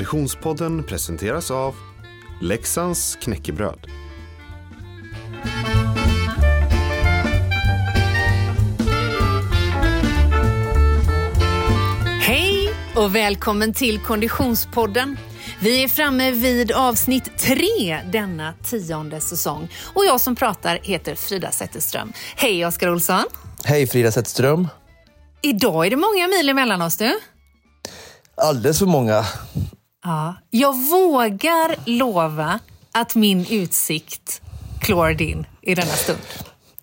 Konditionspodden presenteras av Leksands knäckebröd. Hej och välkommen till Konditionspodden. Vi är framme vid avsnitt tre denna tionde säsong. Och jag som pratar heter Frida Zetterström. Hej Oskar Olsson. Hej Frida Zetterström. Idag är det många mil emellan oss du. Alldeles för många. Ja, jag vågar lova att min utsikt klår din i denna stund.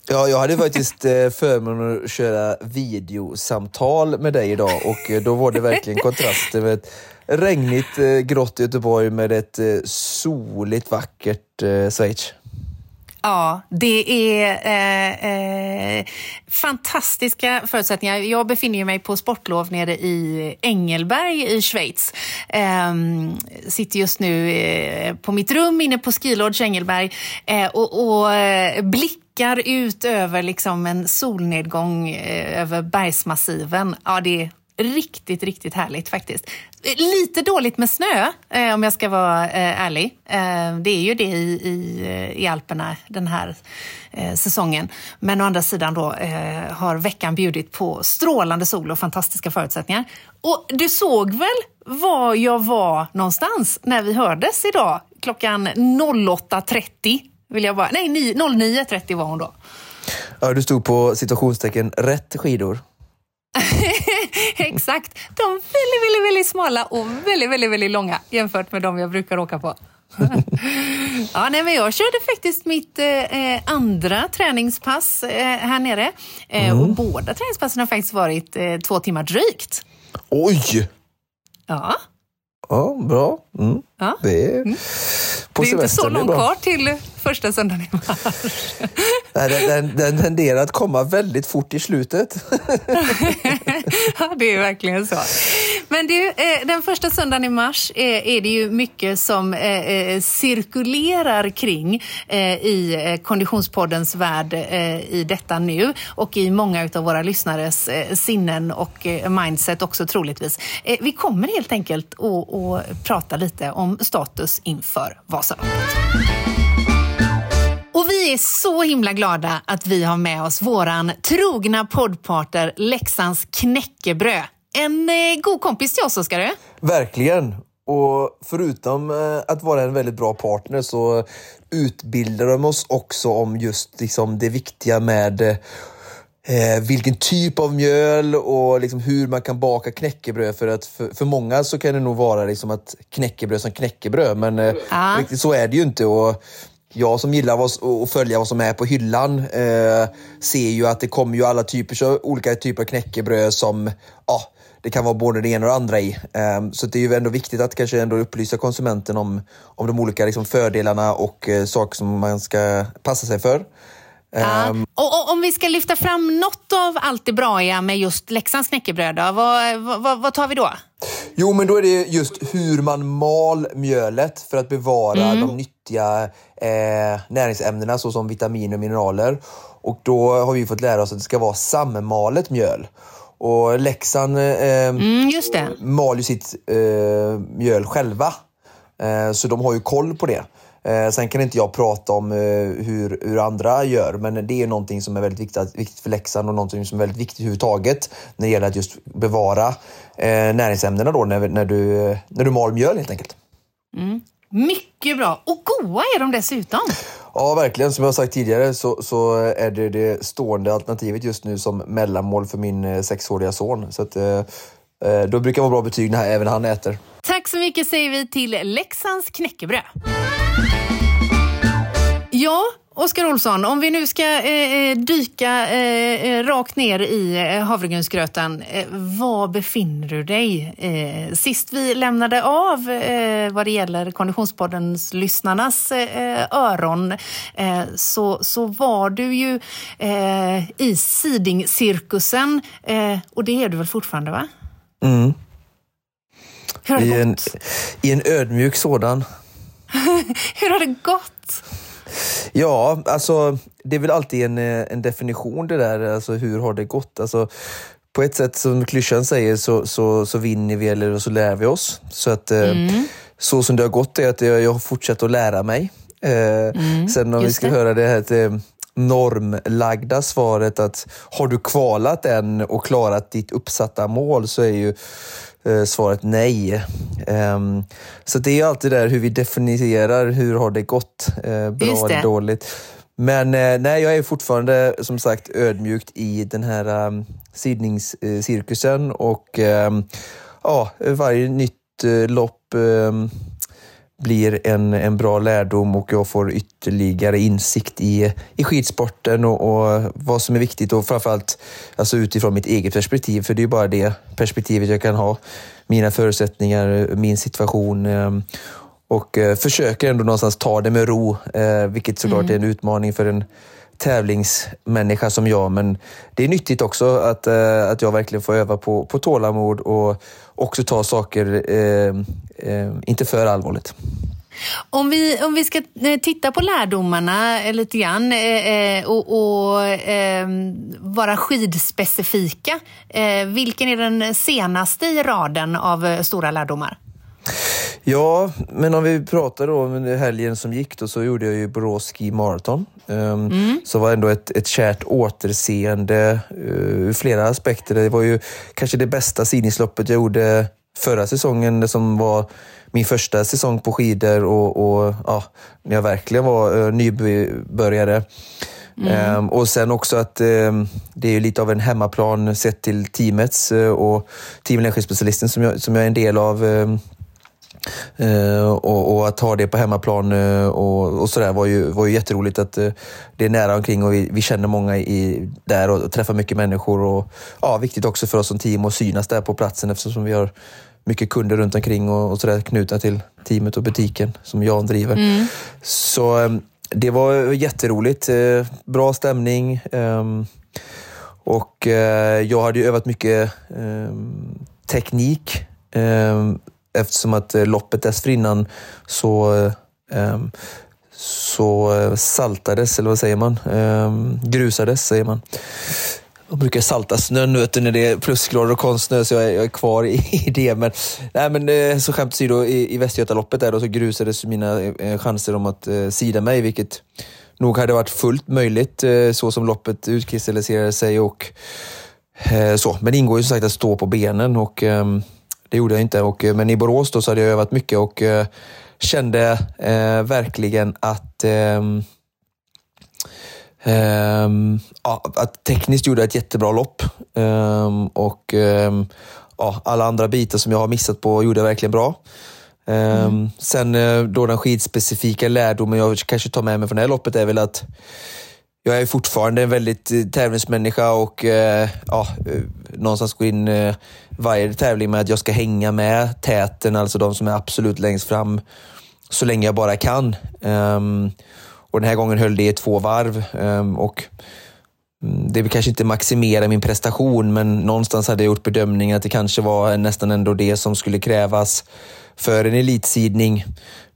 Ja, jag hade faktiskt eh, förmånen att köra videosamtal med dig idag och eh, då var det verkligen kontrasten med ett regnigt, eh, grått Göteborg med ett soligt, vackert Schweiz. Ja, det är eh, eh, fantastiska förutsättningar. Jag befinner mig på sportlov nere i Engelberg i Schweiz. Eh, sitter just nu eh, på mitt rum inne på SkiLodge Engelberg eh, och, och eh, blickar ut över liksom en solnedgång eh, över bergsmassiven. Ja, det är riktigt, riktigt härligt faktiskt. Lite dåligt med snö, eh, om jag ska vara eh, ärlig. Eh, det är ju det i, i, i Alperna den här säsongen. Men å andra sidan då har veckan bjudit på strålande sol och fantastiska förutsättningar. Och du såg väl var jag var någonstans när vi hördes idag? Klockan 08.30 vill jag bara... Nej, 09.30 var hon då. Ja, du stod på situationstecken rätt skidor. Exakt. De är väldigt, väldigt, väldigt smala och väldigt, väldigt, väldigt långa jämfört med de jag brukar åka på. ja, nej, men jag körde faktiskt mitt eh, andra träningspass eh, här nere. Eh, mm. Och båda träningspassen har faktiskt varit eh, två timmar drygt. Oj! Ja. Ja, bra. Mm. Ja. Det är, mm. På det är inte så långt kvar till första söndagen i mars. Nej, den, den, den tenderar att komma väldigt fort i slutet. ja, det är verkligen så. Men du, eh, den första söndagen i mars är det ju mycket som eh, eh cirkulerar kring eh, i eh, Konditionspoddens värld i detta nu och i många av våra lyssnares sinnen och mindset också troligtvis. Vi kommer helt enkelt att prata lite om status inför Vasaloppet. Och vi är så himla glada att vi har med oss våran trogna poddpartner Leksands knäckebröd. En eh, god kompis till oss, Oskar. Verkligen. Och förutom eh, att vara en väldigt bra partner så utbildar de oss också om just liksom, det viktiga med eh, vilken typ av mjöl och liksom hur man kan baka knäckebröd. För att för, för många så kan det nog vara liksom att knäckebröd som knäckebröd, men eh, ah. riktigt så är det ju inte. Och jag som gillar att följa vad som är på hyllan eh, ser ju att det kommer ju alla typer, olika typer av knäckebröd som ja, det kan vara både det ena och det andra i. Eh, så det är ju ändå viktigt att kanske ändå upplysa konsumenten om, om de olika liksom, fördelarna och eh, saker som man ska passa sig för. Ja. Um, och, och, om vi ska lyfta fram något av allt det braiga med just Leksands knäckebröd, då, vad, vad, vad, tar vi då? Jo, men då är det just hur man mal mjölet för att bevara mm. de nyttiga eh, näringsämnena såsom vitaminer och mineraler. Och då har vi fått lära oss att det ska vara sammalet mjöl. Och Leksand eh, mm, mal ju sitt eh, mjöl själva. Eh, så de har ju koll på det. Eh, sen kan inte jag prata om eh, hur, hur andra gör, men det är någonting som är väldigt viktigt, viktigt för Leksand och någonting som är väldigt viktigt överhuvudtaget när det gäller att just bevara eh, näringsämnena då när, när, du, när du mal mjöl helt enkelt. Mm. Mycket bra! Och goda är de dessutom! Ja, verkligen. Som jag sagt tidigare så, så är det det stående alternativet just nu som mellanmål för min eh, sexåriga son. Så att, eh, eh då brukar det vara bra betyg när även han äter. Tack så mycket säger vi till Leksands knäckebröd. Ja, Oskar Olsson, om vi nu ska eh, eh dyka eh, eh, rakt ner i eh, havregrynsgröten. Eh, var befinner du dig? Eh, sist vi lämnade av eh, vad det gäller Konditionspoddens lyssnarnas öron så, så var du ju i Sidingcirkusen och det är du väl fortfarande? va? Mm. Hur har det I gått? En, I en ödmjuk sådan. Hur har det gått? Ja, alltså det är väl alltid en, en definition det där, alltså hur har det gått? Alltså, på ett sätt som klyschan säger så, så, så vinner vi eller så lär vi oss. Så att mm. så som det har gått är att jag, jag har fortsatt att lära mig. Mm, Sen om vi ska det. höra det här till normlagda svaret att har du kvalat än och klarat ditt uppsatta mål så är ju eh, svaret nej. Um, så det är alltid där hur vi definierar hur har det gått, eh, bra eller dåligt. Men eh, nej, jag är fortfarande som sagt ödmjukt i den här um, sidningscirkusen och um, ja, varje nytt lopp blir en, en bra lärdom och jag får ytterligare insikt i, i skidsporten och, och vad som är viktigt och framförallt alltså utifrån mitt eget perspektiv, för det är bara det perspektivet jag kan ha. Mina förutsättningar, min situation ehm, och eh, försöker ändå någonstans ta det med ro, eh, vilket såklart mm. är en utmaning för en tävlingsmänniska som jag, men det är nyttigt också att, eh, att jag verkligen får öva på, på tålamod och också ta saker eh, eh, inte för allvarligt. Om vi, om vi ska eh, titta på lärdomarna lite grann eh, eh och, och eh, vara skidspecifika. Eh, vilken är den senaste i raden av eh, stora lärdomar? Ja, men om vi pratar då om helgen som gick då, så gjorde jag ju Borås Ski Marathon. Um, mm. Så var ändå ett, ett kärt återseende uh, ur flera aspekter. Det var ju kanske det bästa sidningsloppet jag gjorde förra säsongen som var min första säsong på skidor och, och ja, när jag verkligen var uh, nybörjare. Mm. Um, och sen också att um, det är lite av en hemmaplan sett till teamets uh, och Team specialisten som jag, som jag är en del av. Uh, och, och, att ha det på hemmaplan uh, och, och sådär var ju, var ju jätteroligt att uh, det är nära omkring och vi, vi känner många i, där och, och träffar mycket människor. Och, ja, viktigt också för oss som team att synas där på platsen eftersom vi har mycket kunder runt omkring och, och sådär knutna till teamet och butiken som Jan driver. Mm. Så um, det var jätteroligt. bra stämning. Um, och jag hade ju övat mycket um, teknik eftersom att eh, loppet dessförinnan så, eh, ehm, så eh, saltades, eller vad säger man? Ehm, grusades, säger man. Jag brukar salta snön när det är plusgrader och konstsnö, så jag är, jag är kvar i, i, det. Men, nej, men så skämt åsido, i, i Västgötaloppet där då, så grusades mina eh, chanser om att eh, sida mig, vilket nog hade varit fullt möjligt eh, så som loppet utkristalliserade sig. och eh, så. Men det ingår ju som sagt att stå på benen och ehm, det gjorde jag inte. Och, eh, men i Borås då så hade jag övat mycket och eh, kände eh, verkligen att eh, ja, att tekniskt gjorde jag ett jättebra lopp. Ehm, och ehm, ja, alla andra bitar som jag har missat på gjorde jag verkligen bra. Mm. Sen eh, då den skidspecifika lärdomen jag kanske tar med mig från det här loppet är väl att jag är fortfarande en väldigt eh, tävlingsmänniska och eh, ja, eh, någonstans går in eh, varje tävling med att jag ska hänga med täten, alltså de som är absolut längst fram, så länge jag bara kan. Um, och Den här gången höll det i två varv. Um, och mm, det kanske inte maximerar min prestation, men någonstans hade jag gjort bedömningen att det kanske var nästan ändå det som skulle krävas för en elitsidning.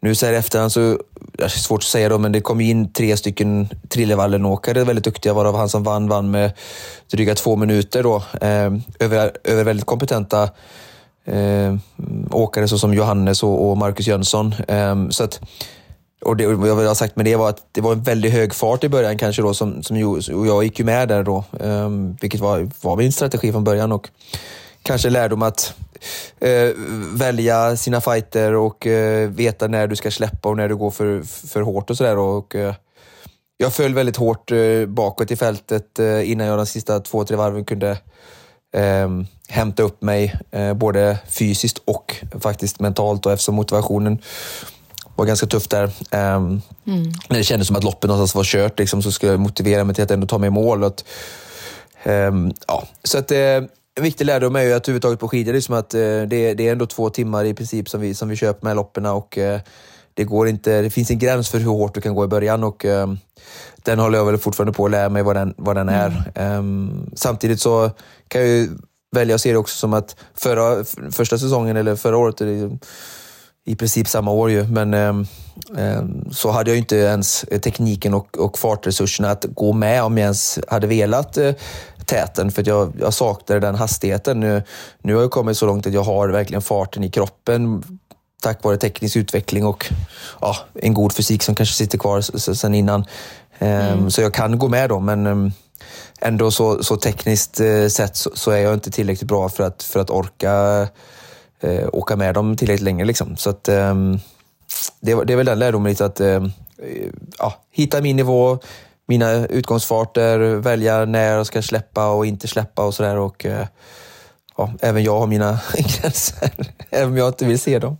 Nu så här efterhand så, det är svårt att säga då, men det kom in tre stycken Trillevallen-åkare, väldigt duktiga, varav han som vann, vann med dryga två minuter då, eh, över, över väldigt kompetenta eh, åkare såsom Johannes och, och Marcus Jönsson. Eh, så att, och det, jag vill ha sagt med det var att det var en väldigt hög fart i början kanske då, som, som och jag gick ju med där då, eh, vilket var, var min strategi från början. Och kanske lärdom att eh, välja sina fighter och eh, veta när du ska släppa och när du går för, för hårt och sådär. eh, jag föll väldigt hårt eh, bakåt i fältet eh, innan jag de sista två, tre varven kunde ehm, hämta upp mig, eh, både fysiskt och faktiskt mentalt och eftersom motivationen var ganska tuff där. Um, mm. När det kändes som att loppet någonstans var kört liksom, så skulle jag motivera mig till att ändå ta mig i mål. Och att, um, ja. Så att, en viktig lärdom är ju att överhuvudtaget på skidor, liksom att, uh, det, det, är ändå två timmar i princip som vi, som vi köper med loppen och uh, det, går inte, det finns en gräns för hur hårt du kan gå i början och um, den håller jag väl fortfarande på att lära mig vad den, vad den är. Mm. Um, samtidigt så kan jag ju välja att se det också som att förra, första säsongen, eller förra året, i princip samma år ju, men eh, så hade jag inte ens tekniken och, och fartresurserna att gå med om jag ens hade velat eh, täten för jag, jag saknade den hastigheten. Nu, nu har jag kommit så långt att jag har verkligen farten i kroppen tack vare teknisk utveckling och ja, en god fysik som kanske sitter kvar sen innan. Ehm, mm. Så jag kan gå med dem, men ehm, ändå så, så tekniskt eh, sett så, så, är jag inte tillräckligt bra för att, för att orka eh, åka med dem tillräckligt länge. Liksom. Så att, eh, det, det är väl den lärdomen lite att eh, ja, hitta min nivå, mina utgångsfarter, välja när jag ska släppa och inte släppa och sådär. Och eh, ja, även jag har mina gränser, även om jag inte vill se dem.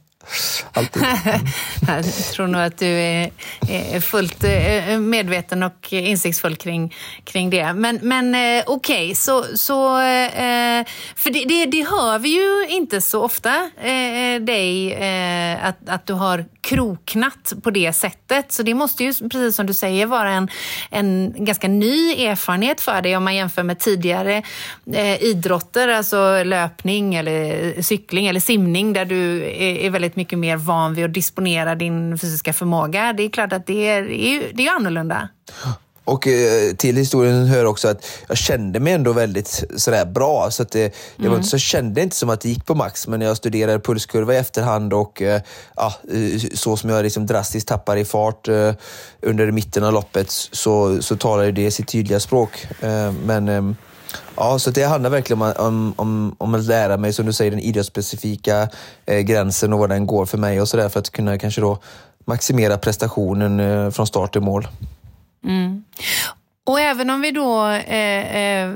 Alltid. jag tror nog att du är, fullt eh, medveten och insiktsfull kring, kring det. Men, men eh, okej, okay, så, så... Eh, för det, det, det, hör vi ju inte så ofta, dig, att, att du har kroknat på det sättet. Så det måste ju, precis som du säger, vara en, en ganska ny erfarenhet för dig om man jämför med tidigare idrotter, alltså löpning eller cykling eller simning där du är, väldigt väldigt mycket mer van vid att disponera din fysiska förmåga. Det är klart att det är, det är, det är annorlunda. Och eh, till historien hör också att jag kände mig ändå väldigt sådär bra. Så att det, det mm. var inte så, jag kände inte som att det gick på max, men när jag studerade pulskurva i efterhand och eh, ja, så som jag liksom drastiskt tappar i fart eh, under mitten av loppet så, så talar det sitt tydliga språk. Men ehm, Ja, så det handlar verkligen om, om, om, om att lära mig, som du säger, den idrottsspecifika eh, gränsen och var den går för mig och sådär för att kunna kanske då maximera prestationen eh, från start till mål. Mm. Och även om vi då, eh, eh,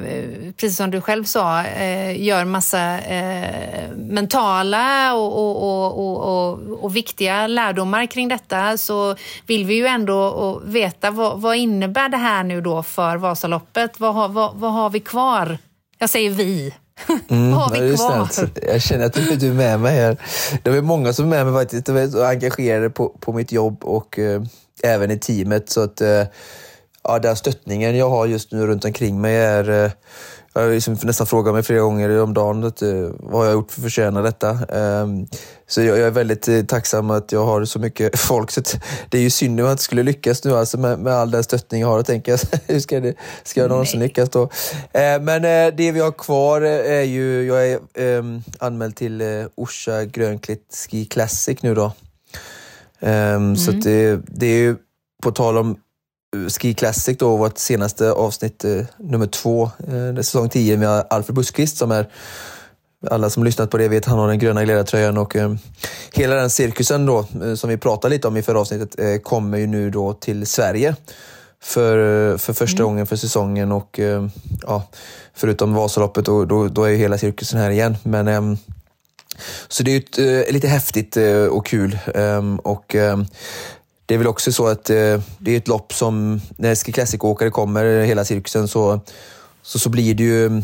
precis som du själv sa, eh, gör massa eh, mentala och, och, och, och, viktiga lärdomar kring detta så vill vi ju ändå veta vad, vad innebär det här nu då för Vasaloppet? Vad, har, vad, vad har vi kvar? Jag säger vi. Mm, vad har vi kvar? Jag känner att du är med mig här. Det är många som är med mig faktiskt. De är engagerade på, på mitt jobb och eh, även i teamet. Så att eh, ja, den stöttningen jag har just nu runt omkring mig är eh, jag har liksom nästan frågat mig flera gånger om dagen att, eh, vad har jag gjort för att förtjäna detta. Um, så jag, är väldigt uh, tacksam att jag har så mycket folk. Så det är ju synd om jag inte skulle lyckas nu alltså med, med all den stöttning jag har. Och tänka, hur ska, det, ska jag någonsin lyckas då? Uh, men uh, det vi har kvar är ju, jag är um, anmäld till Orsa Grönklitt Ski Classic nu då. Um, mm. Så det, det är ju på tal om Ski Classic då, vårt senaste avsnitt, eh, nummer två, eh, säsong 10 med Alfred Buskvist som är alla som lyssnat på det vet han har den gröna ledartröjan och eh, hela den cirkusen då eh, som vi pratade lite om i förra avsnittet eh, kommer ju nu då till Sverige för, för första mm. gången för säsongen och ja, förutom Vasaloppet då, då, då, är ju hela cirkusen här igen. Men, ehm, så det är ju lite häftigt och kul ehm, och ehm, det är väl också så att eh, det är ett lopp som, när Ski Classic-åkare kommer, hela cirkusen, så, så, så blir det ju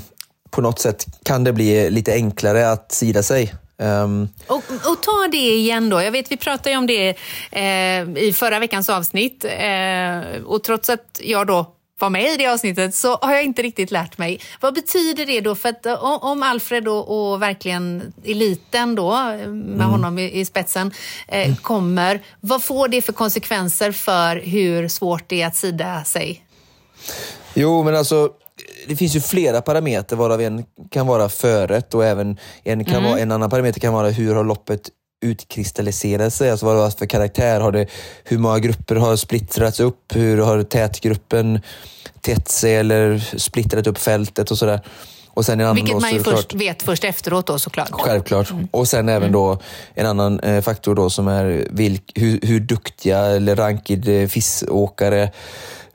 på något sätt kan det bli lite enklare att sida sig. Um... Och, och, ta det igen då. Jag vet vi pratade ju om det eh, i förra veckans avsnitt eh, och trots att jag då var med i det avsnittet så har jag inte riktigt lärt mig. Vad betyder det då? För att eh, om Alfred och, och verkligen eliten då, med mm. honom i, i spetsen, eh, mm. kommer, vad får det för konsekvenser för hur svårt det är att sida sig? Jo, men alltså det finns ju flera parametrar varav en kan vara föret och även en, kan mm. vara, en annan parameter kan vara hur har loppet utkristalliserat sig? Alltså vad det var för karaktär? Har det, hur många grupper har splittrats upp? Hur har tätgruppen tätt sig eller splittrat upp fältet och sådär? Och sen en annan Vilket man ju först vet först efteråt då såklart. Självklart. Mm. Och sen även mm. då en annan eh, faktor då som är vilk, hur, hur duktiga eller rankid eh, FIS-åkare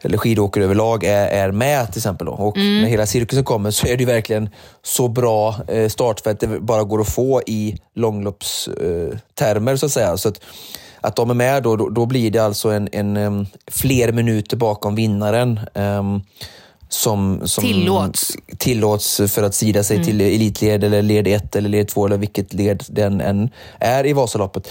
eller skidåkare överlag är, är med till exempel. Då. Och mm. när hela cirkusen kommer så är det verkligen så bra eh, startfält det bara går att få i långloppstermer eh, så att säga. Så att, att de är med då, då, då blir det alltså en, en, en, fler minuter bakom vinnaren. Um, som, som tillåts. tillåts för att sida sig mm. till elitled eller led 1 eller led 2 eller vilket led den än är i Vasaloppet.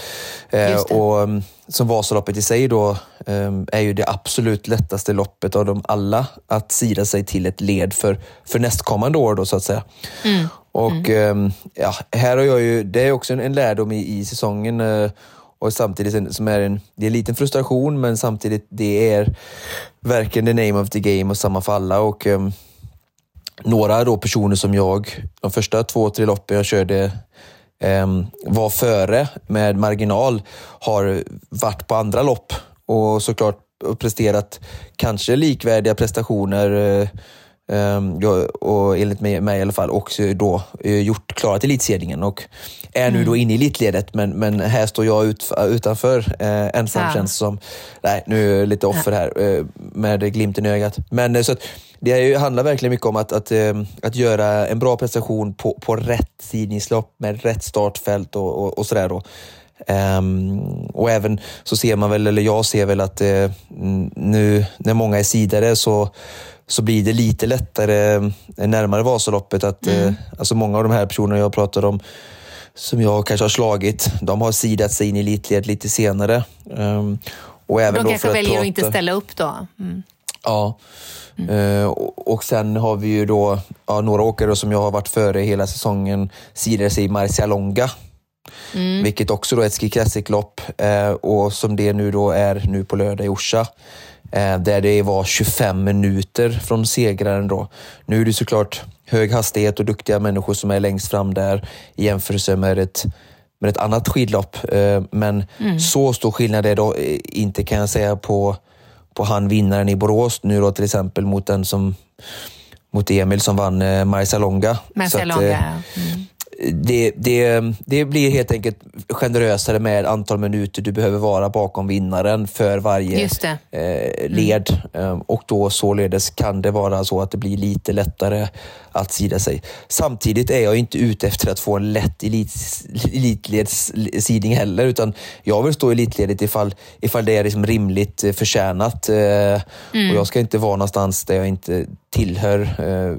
Eh, och mm, som Vasaloppet i sig då eh, är ju det absolut lättaste loppet av dem alla att sida sig till ett led för, för nästkommande år då så att säga. Mm. Och mm. Eh, ja, här har jag ju, det är också en, en lärdom i, i säsongen eh, och samtidigt som är en, det är en liten frustration men samtidigt det är verkligen the name of the game och samma för alla. Och, um, några då personer som jag, de första två, tre loppen jag körde um, var före med marginal, har varit på andra lopp och såklart presterat kanske likvärdiga prestationer eh, och enligt mig, mig, i alla fall också då uh, gjort klarat elitserien och är nu mm. då inne i elitledet men, men här står jag ut, utanför uh, ensam ja. känns som. Nej, nu är jag lite offer här uh, med glimten i ögat. Men så att, det handlar verkligen mycket om att, att, ehm, att göra en bra prestation på, på rätt sidningslopp med rätt startfält och, och, och sådär. Då. Um, och även så ser man väl, eller jag ser väl att uh, nu när många är sidare så så blir det lite lättare eh, närmare Vasaloppet. Att, mm. eh, alltså många av de här personerna jag pratar om som jag kanske har slagit, de har sidat sig in i elitled lite senare. Um, och även de kanske väljer prata... att inte ställa upp då? Mm. Ja. Mm. Uh, och, sen har vi ju då ja, några åkare som jag har varit före hela säsongen sidade sig i Marcialonga. Mm. Vilket också då är ett Ski Classic-lopp och som det nu då är nu på lördag i Orsa. Eh, där det var 25 minuter från segraren då. Nu är det såklart hög hastighet och duktiga människor som är längst fram där i jämförelse med ett, med ett annat skidlopp. Eh, men mm. så stor skillnad är det eh, inte kan jag säga på, på han vinnaren i Borås nu då till exempel mot den som mot Emil som vann Marcialonga. Marcialonga, ja. Mm det, det, det blir helt enkelt generösare med antal minuter du behöver vara bakom vinnaren för varje eh, led. Mm. Och då således kan det vara så att det blir lite lättare att sida sig. Samtidigt är jag inte ute efter att få en lätt elit, elitledssidning heller, utan jag vill stå i elitledet ifall, ifall det är liksom rimligt eh, förtjänat. Eh, mm. Och jag ska inte vara någonstans där jag inte tillhör eh,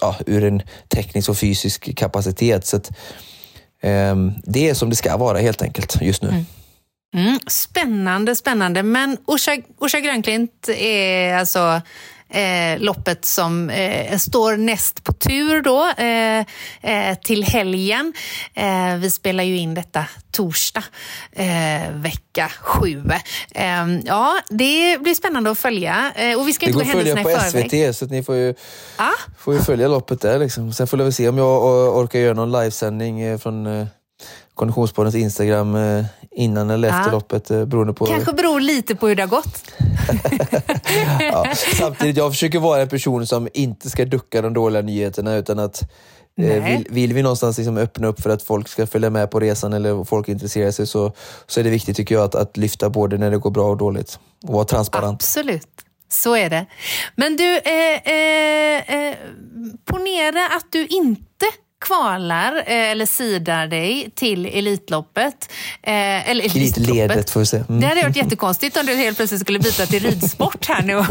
ja, ur en teknisk och fysisk kapacitet. Så att, eh, det är som det ska vara helt enkelt just nu. Mm. Mm, spännande, spännande. Men Orsa, Orsa Grönklint är alltså eh, loppet som eh, står näst på tur då eh, eh till helgen. Eh, vi spelar ju in detta torsdag, eh, vecka sju. ja, det blir spännande att följa. och vi ska inte gå händelserna i förväg. Det går att följa på SVT, så ni får ju, ah? får ju följa loppet där. Liksom. Sen får vi se om jag orkar göra någon livesändning från Konditionspoddens Instagram innan eller efter ja. loppet eh, beroende på... Kanske beror lite på hur det har gått. ja. Samtidigt, jag försöker vara en person som inte ska ducka de dåliga nyheterna utan att eh, vill, vill, vi någonstans liksom öppna upp för att folk ska följa med på resan eller folk intresserar sig så, så är det viktigt tycker jag att, att lyfta både när det går bra och dåligt och vara transparent. Absolut. Så är det. Men du, eh, eh, eh, ponera att du inte kvalar eh, eller sidar dig till Elitloppet. Eh, eller Elitledet får vi se. Mm. Det hade varit jättekonstigt om du helt plötsligt skulle byta till ridsport här nu.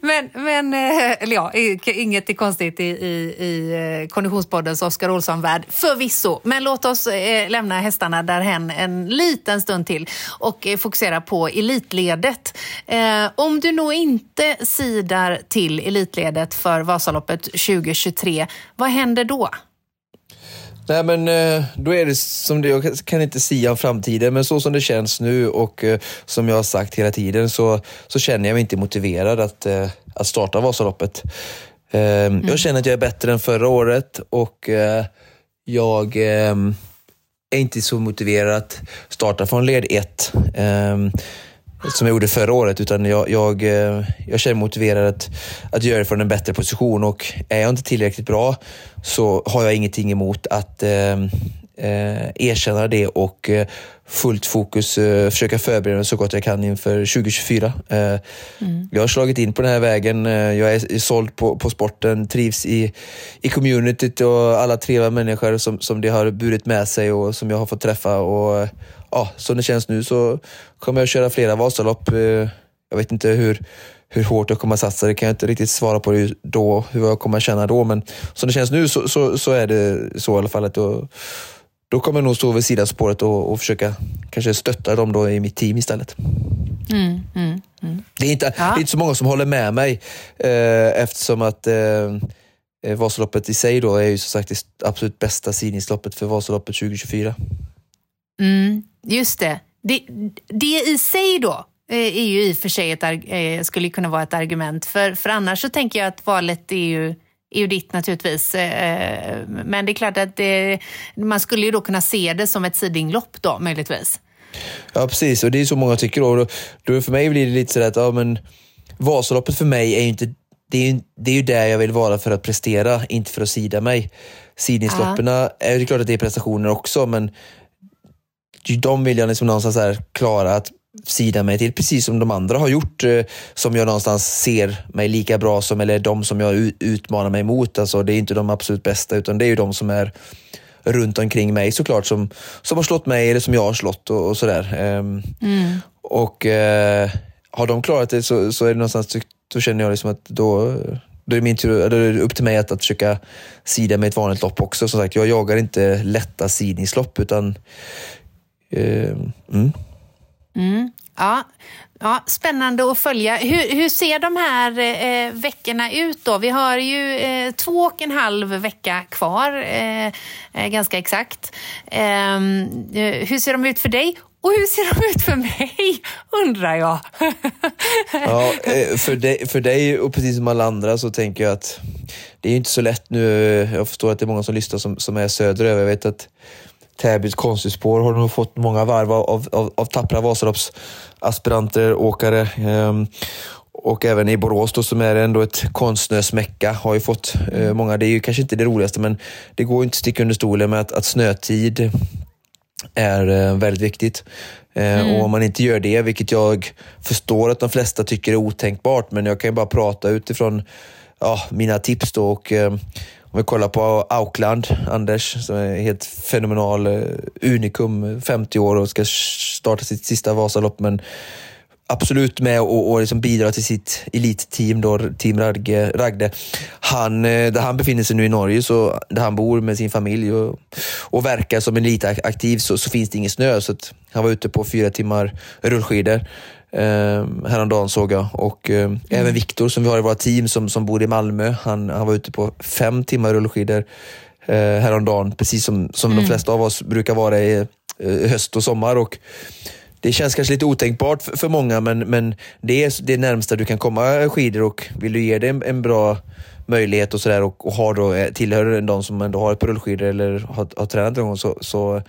men, men eh, eller ja, inget är konstigt i, i, i eh, Konditionspoddens Oskar Olsson-värld, förvisso. Men låt oss eh, lämna hästarna därhen en liten stund till och fokusera på Elitledet. Om du nog inte sidar till Elitledet för Vasaloppet 20 2023. Vad händer då? Nej men eh, då är det som det, jag kan inte sia om framtiden, men så som det känns nu och eh, som jag har sagt hela tiden så, så känner jag mig inte motiverad att, eh, att starta Vasaloppet. Mm. Jag känner att jag är bättre än förra året och jag är inte så motiverad att starta från led 1 som jag gjorde förra året, utan jag, jag, eh, jag känner mig motiverad att, att göra det från en bättre position. Och är jag inte tillräckligt bra så har jag ingenting emot att eh, eh, erkänna det och eh, fullt fokus eh, försöka förbereda mig så gott jag kan inför 2024. Eh, mm. Jag har slagit in på den här vägen. Jag är såld på, på sporten, trivs i, i communityt och alla trevliga människor som, som det har burit med sig och som jag har fått träffa. Och, ja, som det känns nu så kommer jag köra flera Vasalopp. Jag vet inte hur, hur hårt jag kommer att satsa, det kan jag inte riktigt svara på då, hur jag kommer att känna då. Men som det känns nu så, så, så är det så i alla fall. Att då, då kommer jag nog stå vid sidan spåret och, och försöka kanske stötta dem då i mitt team istället. Mm, mm, mm. Det, är inte, ja. det är inte så många som håller med mig eh, eftersom att eh, eh Vasaloppet i sig då är ju som sagt det absolut bästa sidningsloppet för Vasaloppet 2024. Mm, just det. det. Det i sig då är ju i och för sig ett, eh, skulle kunna vara ett argument. För, för annars så tänker jag att valet är ju, är ju ditt naturligtvis. Eh, men det är klart att det, man skulle ju då kunna se det som ett sidinglopp då möjligtvis. Ja, precis. Och det är så många tycker. Då, då för mig blir det lite sådär att ja, men Vasaloppet för mig är ju inte det är, ju, det är ju där jag vill vara för att prestera, inte för att sida mig. Sidningsloppen, är det klart att det är prestationer också, men de vill jag liksom någonstans här klara att sida mig till, precis som de andra har gjort, eh, som jag någonstans ser mig lika bra som, eller de som jag utmanar mig mot. Alltså, det är inte de absolut bästa, utan det är ju de som är runt omkring mig såklart, som, som har slått mig eller som jag har slått och, och sådär. Um, mm. Och uh, har de klarat det så, så är det någonstans, då känner jag liksom att då, då är min tur, då är det upp till mig att, att försöka sida med ett vanligt lopp också. Som sagt, jag jagar inte lätta sidningslopp utan uh, mm. Mm, ja. Ja, spännande att följa. Hur, hur ser de här eh, veckorna ut då? Vi har ju eh, två och en halv vecka kvar, eh, eh ganska exakt. Ehm, eh, hur ser de ut för dig? Och hur ser de ut för mig, undrar jag. ja, eh, för dig, för dig och precis som alla andra så tänker jag att det är inte så lätt nu. Jag förstår att det är många som lyssnar som, som är söderöver. Jag vet att Täbys konstspår har nog fått många varv av, av, av tappra Vasaloppsaspiranter, åkare. Um, och även i Borås då, som är ändå ett konstnärsmecka har ju fått uh, många. Det är ju kanske inte det roligaste men det går inte att sticka under stolen med att, att snötid är uh, väldigt viktigt. Uh, mm. Och om man inte gör det, vilket jag förstår att de flesta tycker är otänkbart, men jag kan ju bara prata utifrån ja, mina tips då och om vi kollar på Aukland, Anders, som är helt fenomenal eh, unikum, 50 år och ska starta sitt sista Vasalopp, men absolut med och, och liksom bidra till sitt elitteam, då, Team Ragge, Ragde. Han, eh, där han befinner sig nu i Norge, så, där han bor med sin familj och, och verkar som elitaktiv, så, så finns det ingen snö. Så han var ute på fyra timmar rullskidor eh, häromdagen såg jag. Och eh, mm. även Viktor som vi har i våra team som, som bor i Malmö, han, han var ute på fem timmar rullskidor eh, häromdagen, precis som, som mm. de flesta av oss brukar vara i eh, höst och sommar. Och det känns kanske lite otänkbart för, för många, men, men det är det närmsta du kan komma skidor och vill du ge det en, en bra möjlighet och sådär och, och har då, eh, tillhör de som ändå har ett par rullskidor eller har, har tränat en gång så, så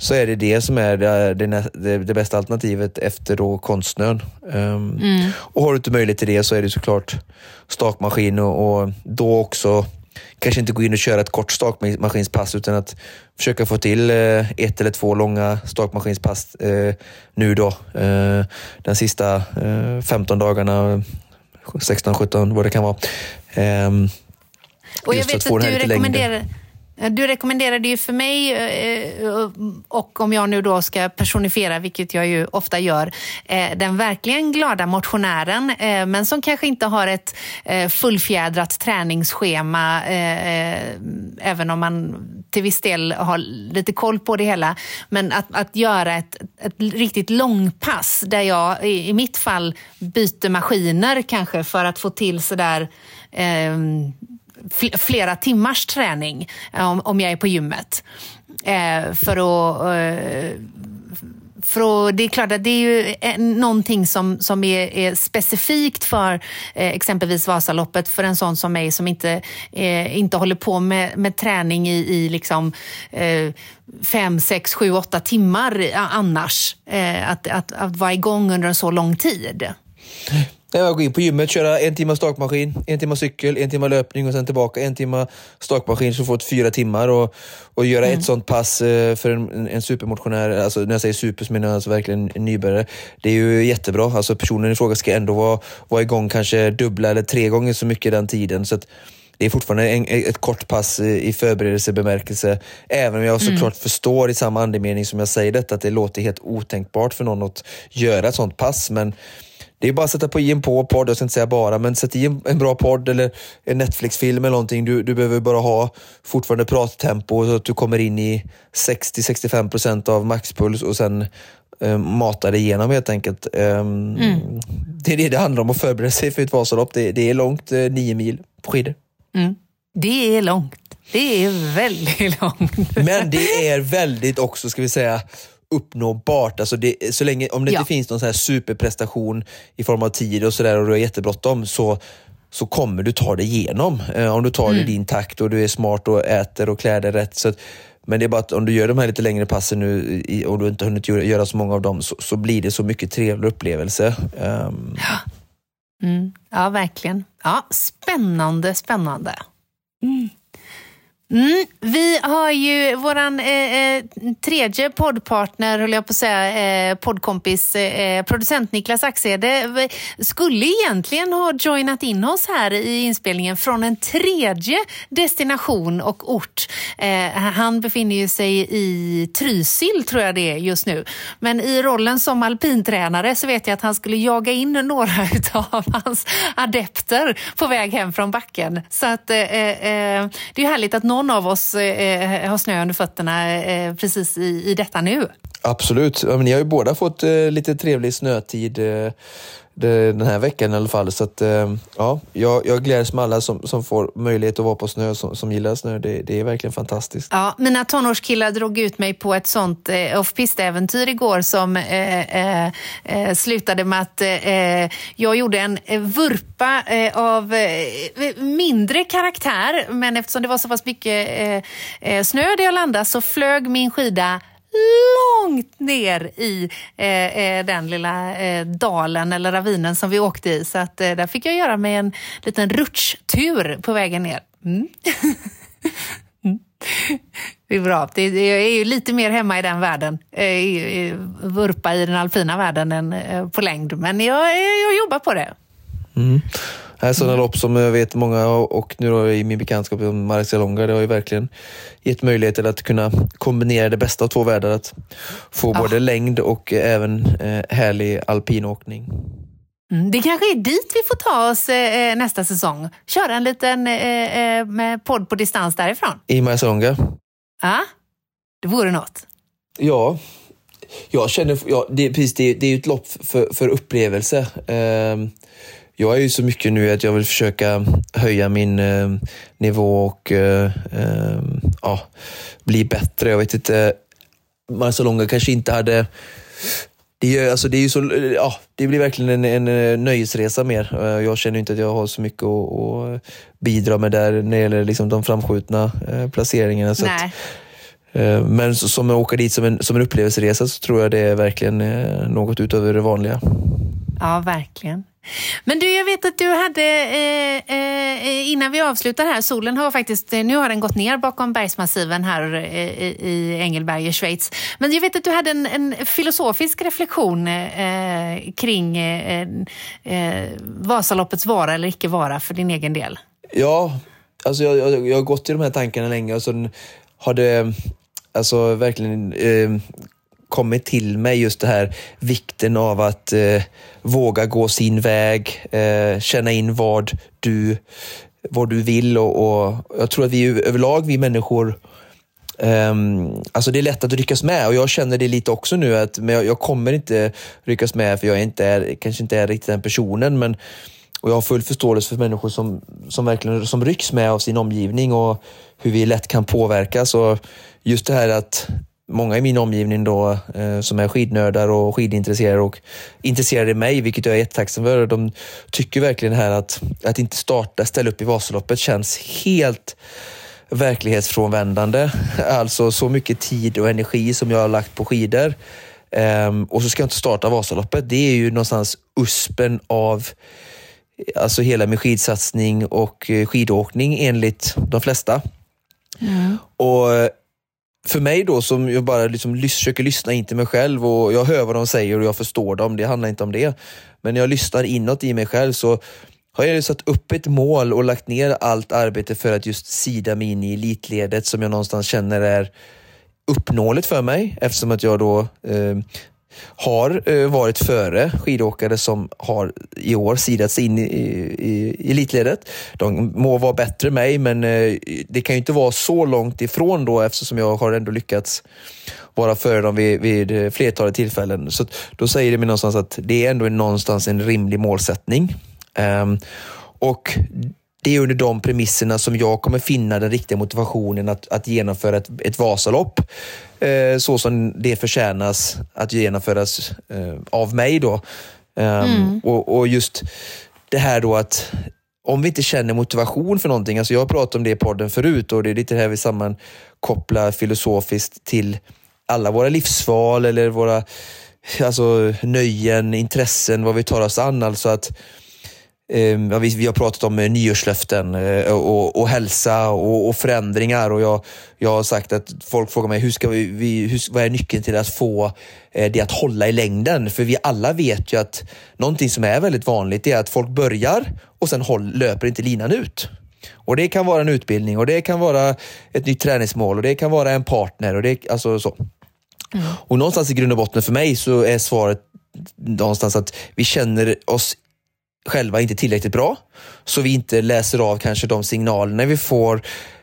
så är det det som är det, det, det bästa alternativet efter då konstnön. Um, mm. Och har du inte möjlighet till det så är det såklart stakmaskin och, och då också kanske inte gå in och köra ett kort stakmaskinspass utan att försöka få till eh, ett eller två långa stakmaskinspass eh, nu då. Eh, den sista 15 dagarna, 16, 17 vad det kan vara. Ehm, och jag vet att, att du rekommenderar längden. Du rekommenderade ju för mig, eh, och om jag nu då ska personifiera, vilket jag ju ofta gör, eh, den verkligen glada motionären, eh, men som kanske inte har ett fullfjädrat träningsschema, även om man till viss del har lite koll på det hela. Men att, att göra ett, ett riktigt långpass där jag i mitt fall byter maskiner kanske för att få till sådär flera timmars träning eh, om, om jag är på gymmet. Eh, för att eh, för det är klart att det är ju eh, någonting som, som är, är specifikt för eh, exempelvis Vasaloppet för en sån som mig som inte, eh, inte håller på med, med träning i, i liksom, fem, sex, sju, åtta timmar annars. Att, att, att vara igång under en så lång tid. Jag går in på gymmet, köra en timme stakmaskin, en timme cykel, en timme löpning och sen tillbaka en timme stakmaskin så får du fyra timmar. Och, och göra mm. ett sånt pass eh, för en, en supermotionär, alltså när jag säger super så menar jag alltså verkligen en nybörjare. Det är ju jättebra. Alltså personen i fråga ska ändå vara, vara igång kanske dubbla eller tre gånger så mycket den tiden. Så att, det är fortfarande en, ett kort pass i förberedelsebemärkelse. Även om jag såklart mm. förstår i samma andemening som jag säger detta att det låter helt otänkbart för någon att göra ett sånt pass. Men det är bara att sätta på i en på podd, jag ska inte säga bara, men sätt i en, en bra podd eller en Netflix-film eller någonting. Du, du behöver bara ha fortfarande prattempo så att du kommer in i 60-65% av maxpuls och sen eh, mata dig igenom helt enkelt. Um, mm. Det är det det handlar om, att förbereda sig för ett Vasalopp. Det, det är långt, eh, nio mil på skidor. Mm. Det är långt. Det är väldigt långt. Men det är väldigt också, ska vi säga, uppnåbart. Alltså det, så länge, om det Ja. inte finns någon så här superprestation i form av tid och sådär och du har jättebråttom så, så kommer du ta dig igenom. Eh, om du tar det i din takt och du är smart och äter och klär dig rätt. Så att, men det är bara att om du gör de här lite längre passen nu i, och du inte hunnit göra, så många av dem så, så blir det så mycket trevlig upplevelse. Ehm, Mm. Ja, verkligen. Ja, spännande, spännande. Mm. Mm, vi har ju våran eh, eh, tredje poddpartner, höll jag på att säga, eh, poddkompis, eh, eh producent Niklas Axede, skulle egentligen ha joinat in oss här i inspelningen från en tredje destination och ort. Eh, han befinner ju sig i Trysil, tror jag det är just nu. Men i rollen som alpintränare så vet jag att han skulle jaga in några av hans adepter på väg hem från backen. Så att, eh, eh, eh det är härligt att någon av oss eh, eh, har snö under fötterna eh, precis i, i detta nu. Absolut. Ja, men ni har ju båda fått eh, lite trevlig snötid eh, det, den här veckan i alla fall. Så att, eh, ja, jag, jag gläds med alla som, som får möjlighet att vara på snö, som, som gillar snö. Det, det är verkligen fantastiskt. Ja, mina tonårskillar drog ut mig på ett sånt eh, off-pist-äventyr igår som eh, eh, eh, slutade med att eh, jag gjorde en vurpa eh, av eh, mindre karaktär. Men eftersom det var så pass mycket eh, snö där jag landade så flög min skida långt ner i eh, eh, den lilla eh, dalen eller ravinen som vi åkte i. Så att, eh, där fick jag göra mig en liten rutschtur på vägen ner. Mm. mm. Det är bra. Det, jag är ju lite mer hemma i den världen. Eh, i- i- Vurpa i den alpina världen än eh, på längd. Men jag, jag, jobbar på det. Det här är sådana lopp som jag vet många och nu då i min bekantskap om Marcialonga, det har ju verkligen gett möjligheter att kunna kombinera det bästa av två världar. Att få både längd och även eh, härlig alpinåkning. Mm, det kanske är dit vi får ta oss eh, nästa säsong. Köra en liten eh, eh, med podd på distans därifrån. I Marcialonga? Ja, det vore något. Ja, jag känner, ja, det, precis, det, det är ju ett lopp för, för upplevelse. Ehm, jag är ju så mycket nu att jag vill försöka höja min eh, nivå och eh, ehm, ja, bli bättre. Jag vet inte, Marcialonga kanske inte hade det, är, alltså det, är ju så, ja, det blir verkligen en, en nöjesresa mer. Eh, Jag känner inte att jag har så mycket att, att bidra med där när det gäller liksom de framskjutna eh, placeringarna. Så att. Eh, Men som att åka dit som en, som en upplevelseresa så tror jag det är verkligen eh, något utöver det vanliga. Ja, verkligen. Men du, jag vet att du hade, eh, eh, eh innan vi avslutar här, solen har faktiskt, eh, nu har den gått ner bakom bergsmassiven här eh, i, Engelberg i Schweiz. Men jag vet att du hade en, en filosofisk reflektion eh, kring eh, eh, Vasaloppets vara eller icke vara för din egen del. Ja, alltså jag, jag, jag har gått i de här tankarna länge och så har det alltså verkligen eh, kommit till mig just det här vikten av att eh, våga gå sin väg, eh, känna in vad du, vad du vill och, och jag tror att vi överlag, vi människor, Um, alltså det är lätt att ryckas med och jag känner det lite också nu att men jag, jag kommer inte ryckas med för jag är inte är, kanske inte är riktigt den personen men och jag har full förståelse för människor som, som verkligen som rycks med av sin omgivning och hur vi lätt kan påverkas. Och just det här att många i min omgivning då eh, som är skidnördar och skidintresserade och intresserade i mig, vilket jag är jättetacksam för. De tycker verkligen här att, att inte starta, ställa upp i Vasaloppet känns helt verklighetsfrånvändande. Alltså så mycket tid och energi som jag har lagt på skidor. Ehm, och så ska jag inte starta Vasaloppet. Det är ju någonstans uspen av alltså hela min skidsatsning och eh, skidåkning enligt de flesta. Och eh, för mig då som jag bara liksom lys- försöker lyssna in till mig själv och jag hör vad de säger och jag förstår dem, det handlar inte om det. Men när jag lyssnar inåt i mig själv så har jag satt upp ett mål och lagt ner allt arbete för att just sida mig in i elitledet som jag någonstans känner är uppnåeligt för mig eftersom att jag då eh, har eh, varit före skidåkare som har i år sidats in i, i, i elitledet. De må vara bättre än mig men eh, det kan ju inte vara så långt ifrån då eftersom jag har ändå lyckats vara före dem vid, vid eh, flertalet tillfällen. Så då säger det mig någonstans att det är ändå någonstans en rimlig målsättning. Um, och det är under de premisserna som jag kommer finna den riktiga motivationen att, att genomföra ett, ett Vasalopp eh, så som det förtjänas att genomföras eh, av mig. Då. Um, mm. och, och, just det här då att om vi inte känner motivation för någonting, alltså jag har pratat om det i podden förut och det är lite det här vi sammankopplar filosofiskt till alla våra livsval eller våra alltså, nöjen, intressen, vad vi tar oss an. Alltså att ja, vi, vi, har pratat om eh, nyårslöften eh, och, och hälsa och, och, förändringar och jag, jag har sagt att folk frågar mig hur ska vi, vi hur, vad är nyckeln till att få eh, det att hålla i längden? För vi alla vet ju att någonting som är väldigt vanligt är att folk börjar och sen håll, löper inte linan ut. Och Det kan vara en utbildning och det kan vara ett nytt träningsmål och det kan vara en partner. och det, alltså så. Mm. Och Någonstans i grund och botten för mig så är svaret någonstans att vi känner oss själva inte tillräckligt bra. Så vi inte läser av kanske de signalerna vi får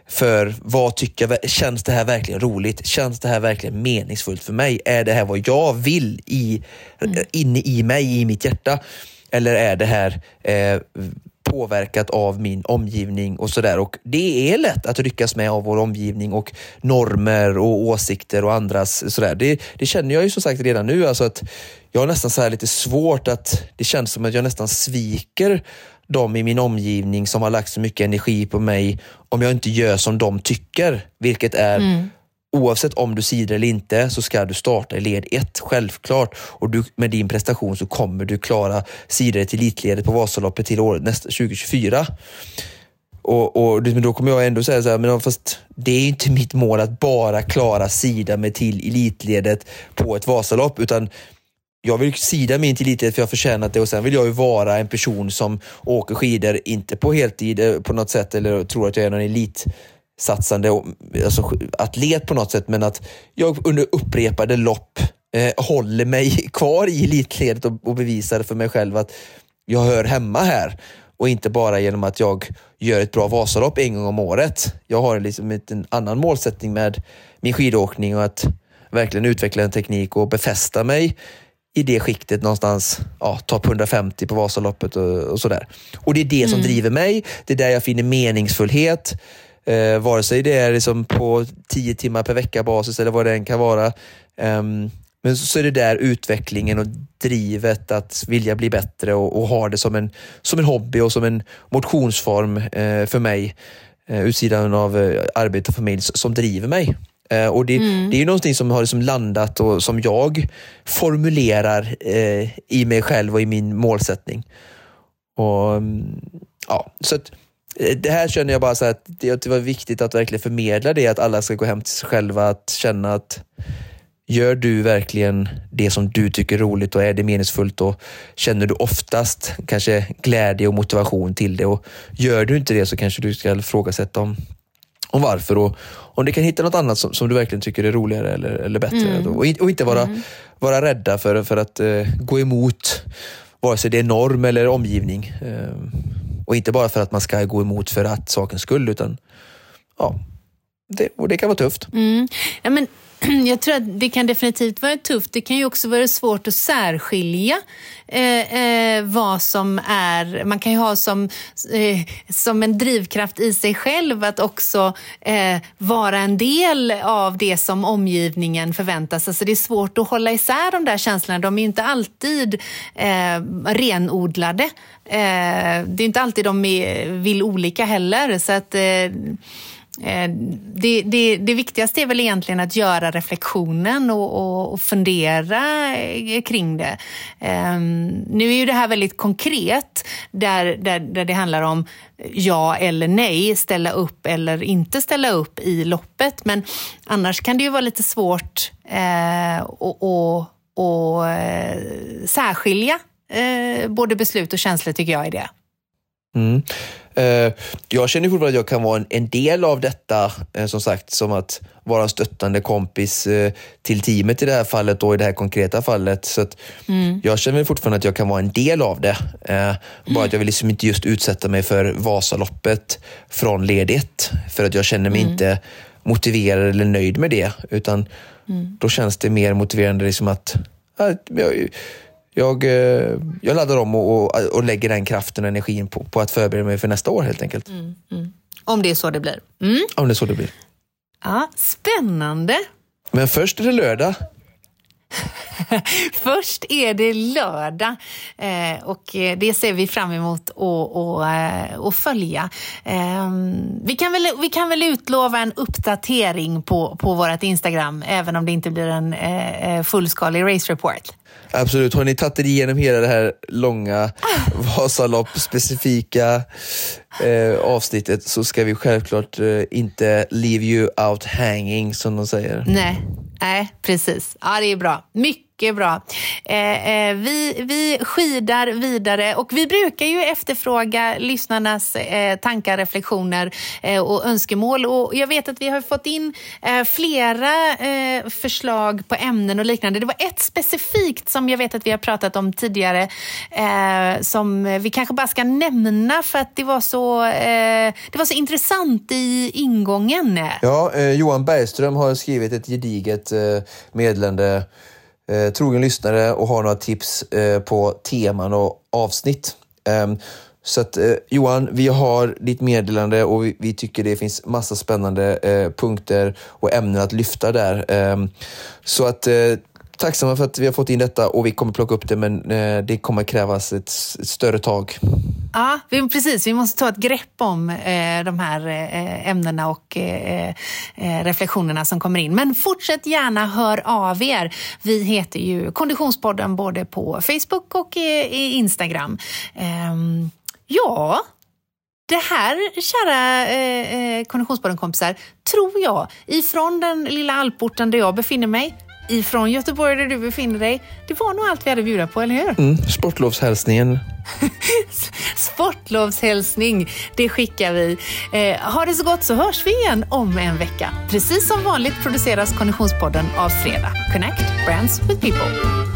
för vad tycker jag, känns det här verkligen roligt? Känns det här verkligen meningsfullt för mig? Är det här vad jag vill i, mm. inne i mig, i mitt hjärta? Eller är det här eh, påverkat av min omgivning och sådär. Och det är lätt att ryckas med av vår omgivning och normer och åsikter och andras sådär. Det, det känner jag ju som sagt redan nu. Alltså att jag har nästan så lite svårt att, det känns som att jag nästan sviker de i min omgivning som har lagt så mycket energi på mig om jag inte gör som de tycker. Vilket är mm oavsett om du sidar eller inte så ska du starta i led 1, självklart. Och du, med din prestation så kommer du klara sidor till elitledet på Vasaloppet till året nästa, 2024. Och, och då kommer jag ändå säga så här, men fast det är inte mitt mål att bara klara sida mig till elitledet på ett Vasalopp, utan jag vill sida mig till elitledet för jag har förtjänat det och sen vill jag ju vara en person som åker skidor, inte på heltid eh, på något sätt eller tror att jag är någon elit satsande alltså, atlet på något sätt, men att jag under upprepade lopp eh, håller mig kvar i elitledet och, och bevisar för mig själv att jag hör hemma här och inte bara genom att jag gör ett bra Vasalopp en gång om året. Jag har liksom en annan målsättning med min skidåkning och att verkligen utveckla en teknik och befästa mig i det skiktet någonstans, ja, topp 150 på Vasaloppet och, och sådär. Och det är det som mm. driver mig. Det är där jag finner meningsfullhet. Eh, vare sig det är liksom på tio timmar per vecka basis eller vad det än kan vara. Um, men så är det där utvecklingen och drivet att vilja bli bättre och, och ha det som en, som en hobby och som en motionsform eh, för mig eh, utsidan av eh, arbete och familj som driver mig. Eh, och det, mm. det är ju någonting som har liksom landat och som jag formulerar eh, i mig själv och i min målsättning. Och, mm, ja, så att, det här känner jag bara så att det, var viktigt att verkligen förmedla det, att alla ska gå hem till sig själva, att känna att Gör du verkligen det som du tycker är roligt och är det meningsfullt och känner du oftast kanske glädje och motivation till det och gör du inte det så kanske du ska ifrågasätta om, om varför och om du kan hitta något annat som, som du verkligen tycker är roligare eller, eller bättre mm. och, och, inte vara, mm. vara rädda för, för att uh, gå emot vare sig det är norm eller omgivning. Uh, och inte bara för att man ska gå emot för att sakens skull, utan ja, det, och det kan vara tufft. Mm. Ja, men jag tror att det kan definitivt vara tufft. Det kan ju också vara svårt att särskilja eh, eh, vad som är... Man kan ju ha som, eh, som en drivkraft i sig själv att också eh, vara en del av det som omgivningen förväntas. Alltså det är svårt att hålla isär de där känslorna. De är ju inte alltid eh, renodlade. Eh, det är inte alltid de är, vill olika heller. Så att Eh, Eh, det, det, det, viktigaste är väl egentligen att göra reflektionen och, och, och fundera eh, kring det. Um, nu är ju det här väldigt konkret, där, där, där det handlar om ja eller nej, ställa upp eller inte ställa upp i loppet. Men annars kan det ju vara lite svårt eh, att och, eh, särskilja eh, både beslut och känslor, tycker jag, i det. Mm. Uh, jag känner fortfarande att jag kan vara en, en del av detta, uh, som sagt, som att vara en stöttande kompis uh, till teamet i det här fallet och i det här konkreta fallet. Så att mm. Jag känner fortfarande att jag kan vara en del av det. Bara att jag vill liksom inte just utsätta mig för Vasaloppet från led 1, för att jag känner mig mm. inte motiverad eller nöjd med det, utan mm. då känns det mer motiverande liksom att jag, jag, eh, jag laddar om och, och, och lägger den kraften och energin på, på att förbereda mig för nästa år helt enkelt. Mm, mm. Om det är så det blir. Mm. Om det är så det blir. Ja, spännande. Men först är det lördag. Först är det lördag eh, och det ser vi fram emot att eh, följa. Eh, vi, kan väl, vi kan väl utlova en uppdatering på, på vårt Instagram även om det inte blir en eh, eh fullskalig race report. Absolut. Har ni tagit er igenom hela det här långa Vasalopp-specifika eh, avsnittet så ska vi självklart eh, inte leave you out hanging som de säger. Nej, Nej precis. Ja, det är bra. Mycket mycket bra. Eh, eh, vi, vi skidar vidare och vi brukar ju efterfråga lyssnarnas eh, tankar, reflektioner eh, och önskemål. Och jag vet att vi har fått in eh, flera eh, förslag på ämnen och liknande. Det var ett specifikt som jag vet att vi har pratat om tidigare eh, som vi kanske bara ska nämna för att det var så, eh, det var så intressant i ingången. Ja, eh, Johan Bergström har skrivit ett gediget meddelande eh, trogen lyssnare och har några tips eh, på teman och avsnitt. Eh, så att eh, Johan, vi har ditt meddelande och vi, vi tycker det finns massa spännande eh, punkter och ämnen att lyfta där. Ehm, så att eh, tacksamma för att vi har fått in detta och vi kommer plocka upp det men eh, det kommer krävas ett, ett, större tag. Ja, vi, precis. Vi måste ta ett grepp om eh, de här eh, ämnena och eh, eh, reflektionerna som kommer in. Men fortsätt gärna hör av er. Vi heter ju Konditionspodden både på Facebook och i Instagram. Ehm, ja, det här, kära eh, eh, Konditionspodden-kompisar, tror jag, ifrån den lilla alporten där jag befinner mig, ifrån Göteborg där du befinner dig. Det var nog allt vi hade att bjuda på, eller hur? Mm, sportlovshälsningen. Sportlovshälsning, det skickar vi. Eh, ha det så gott så hörs vi igen om en vecka. Precis som vanligt produceras Konditionspodden av Fredag. Connect Brands with People.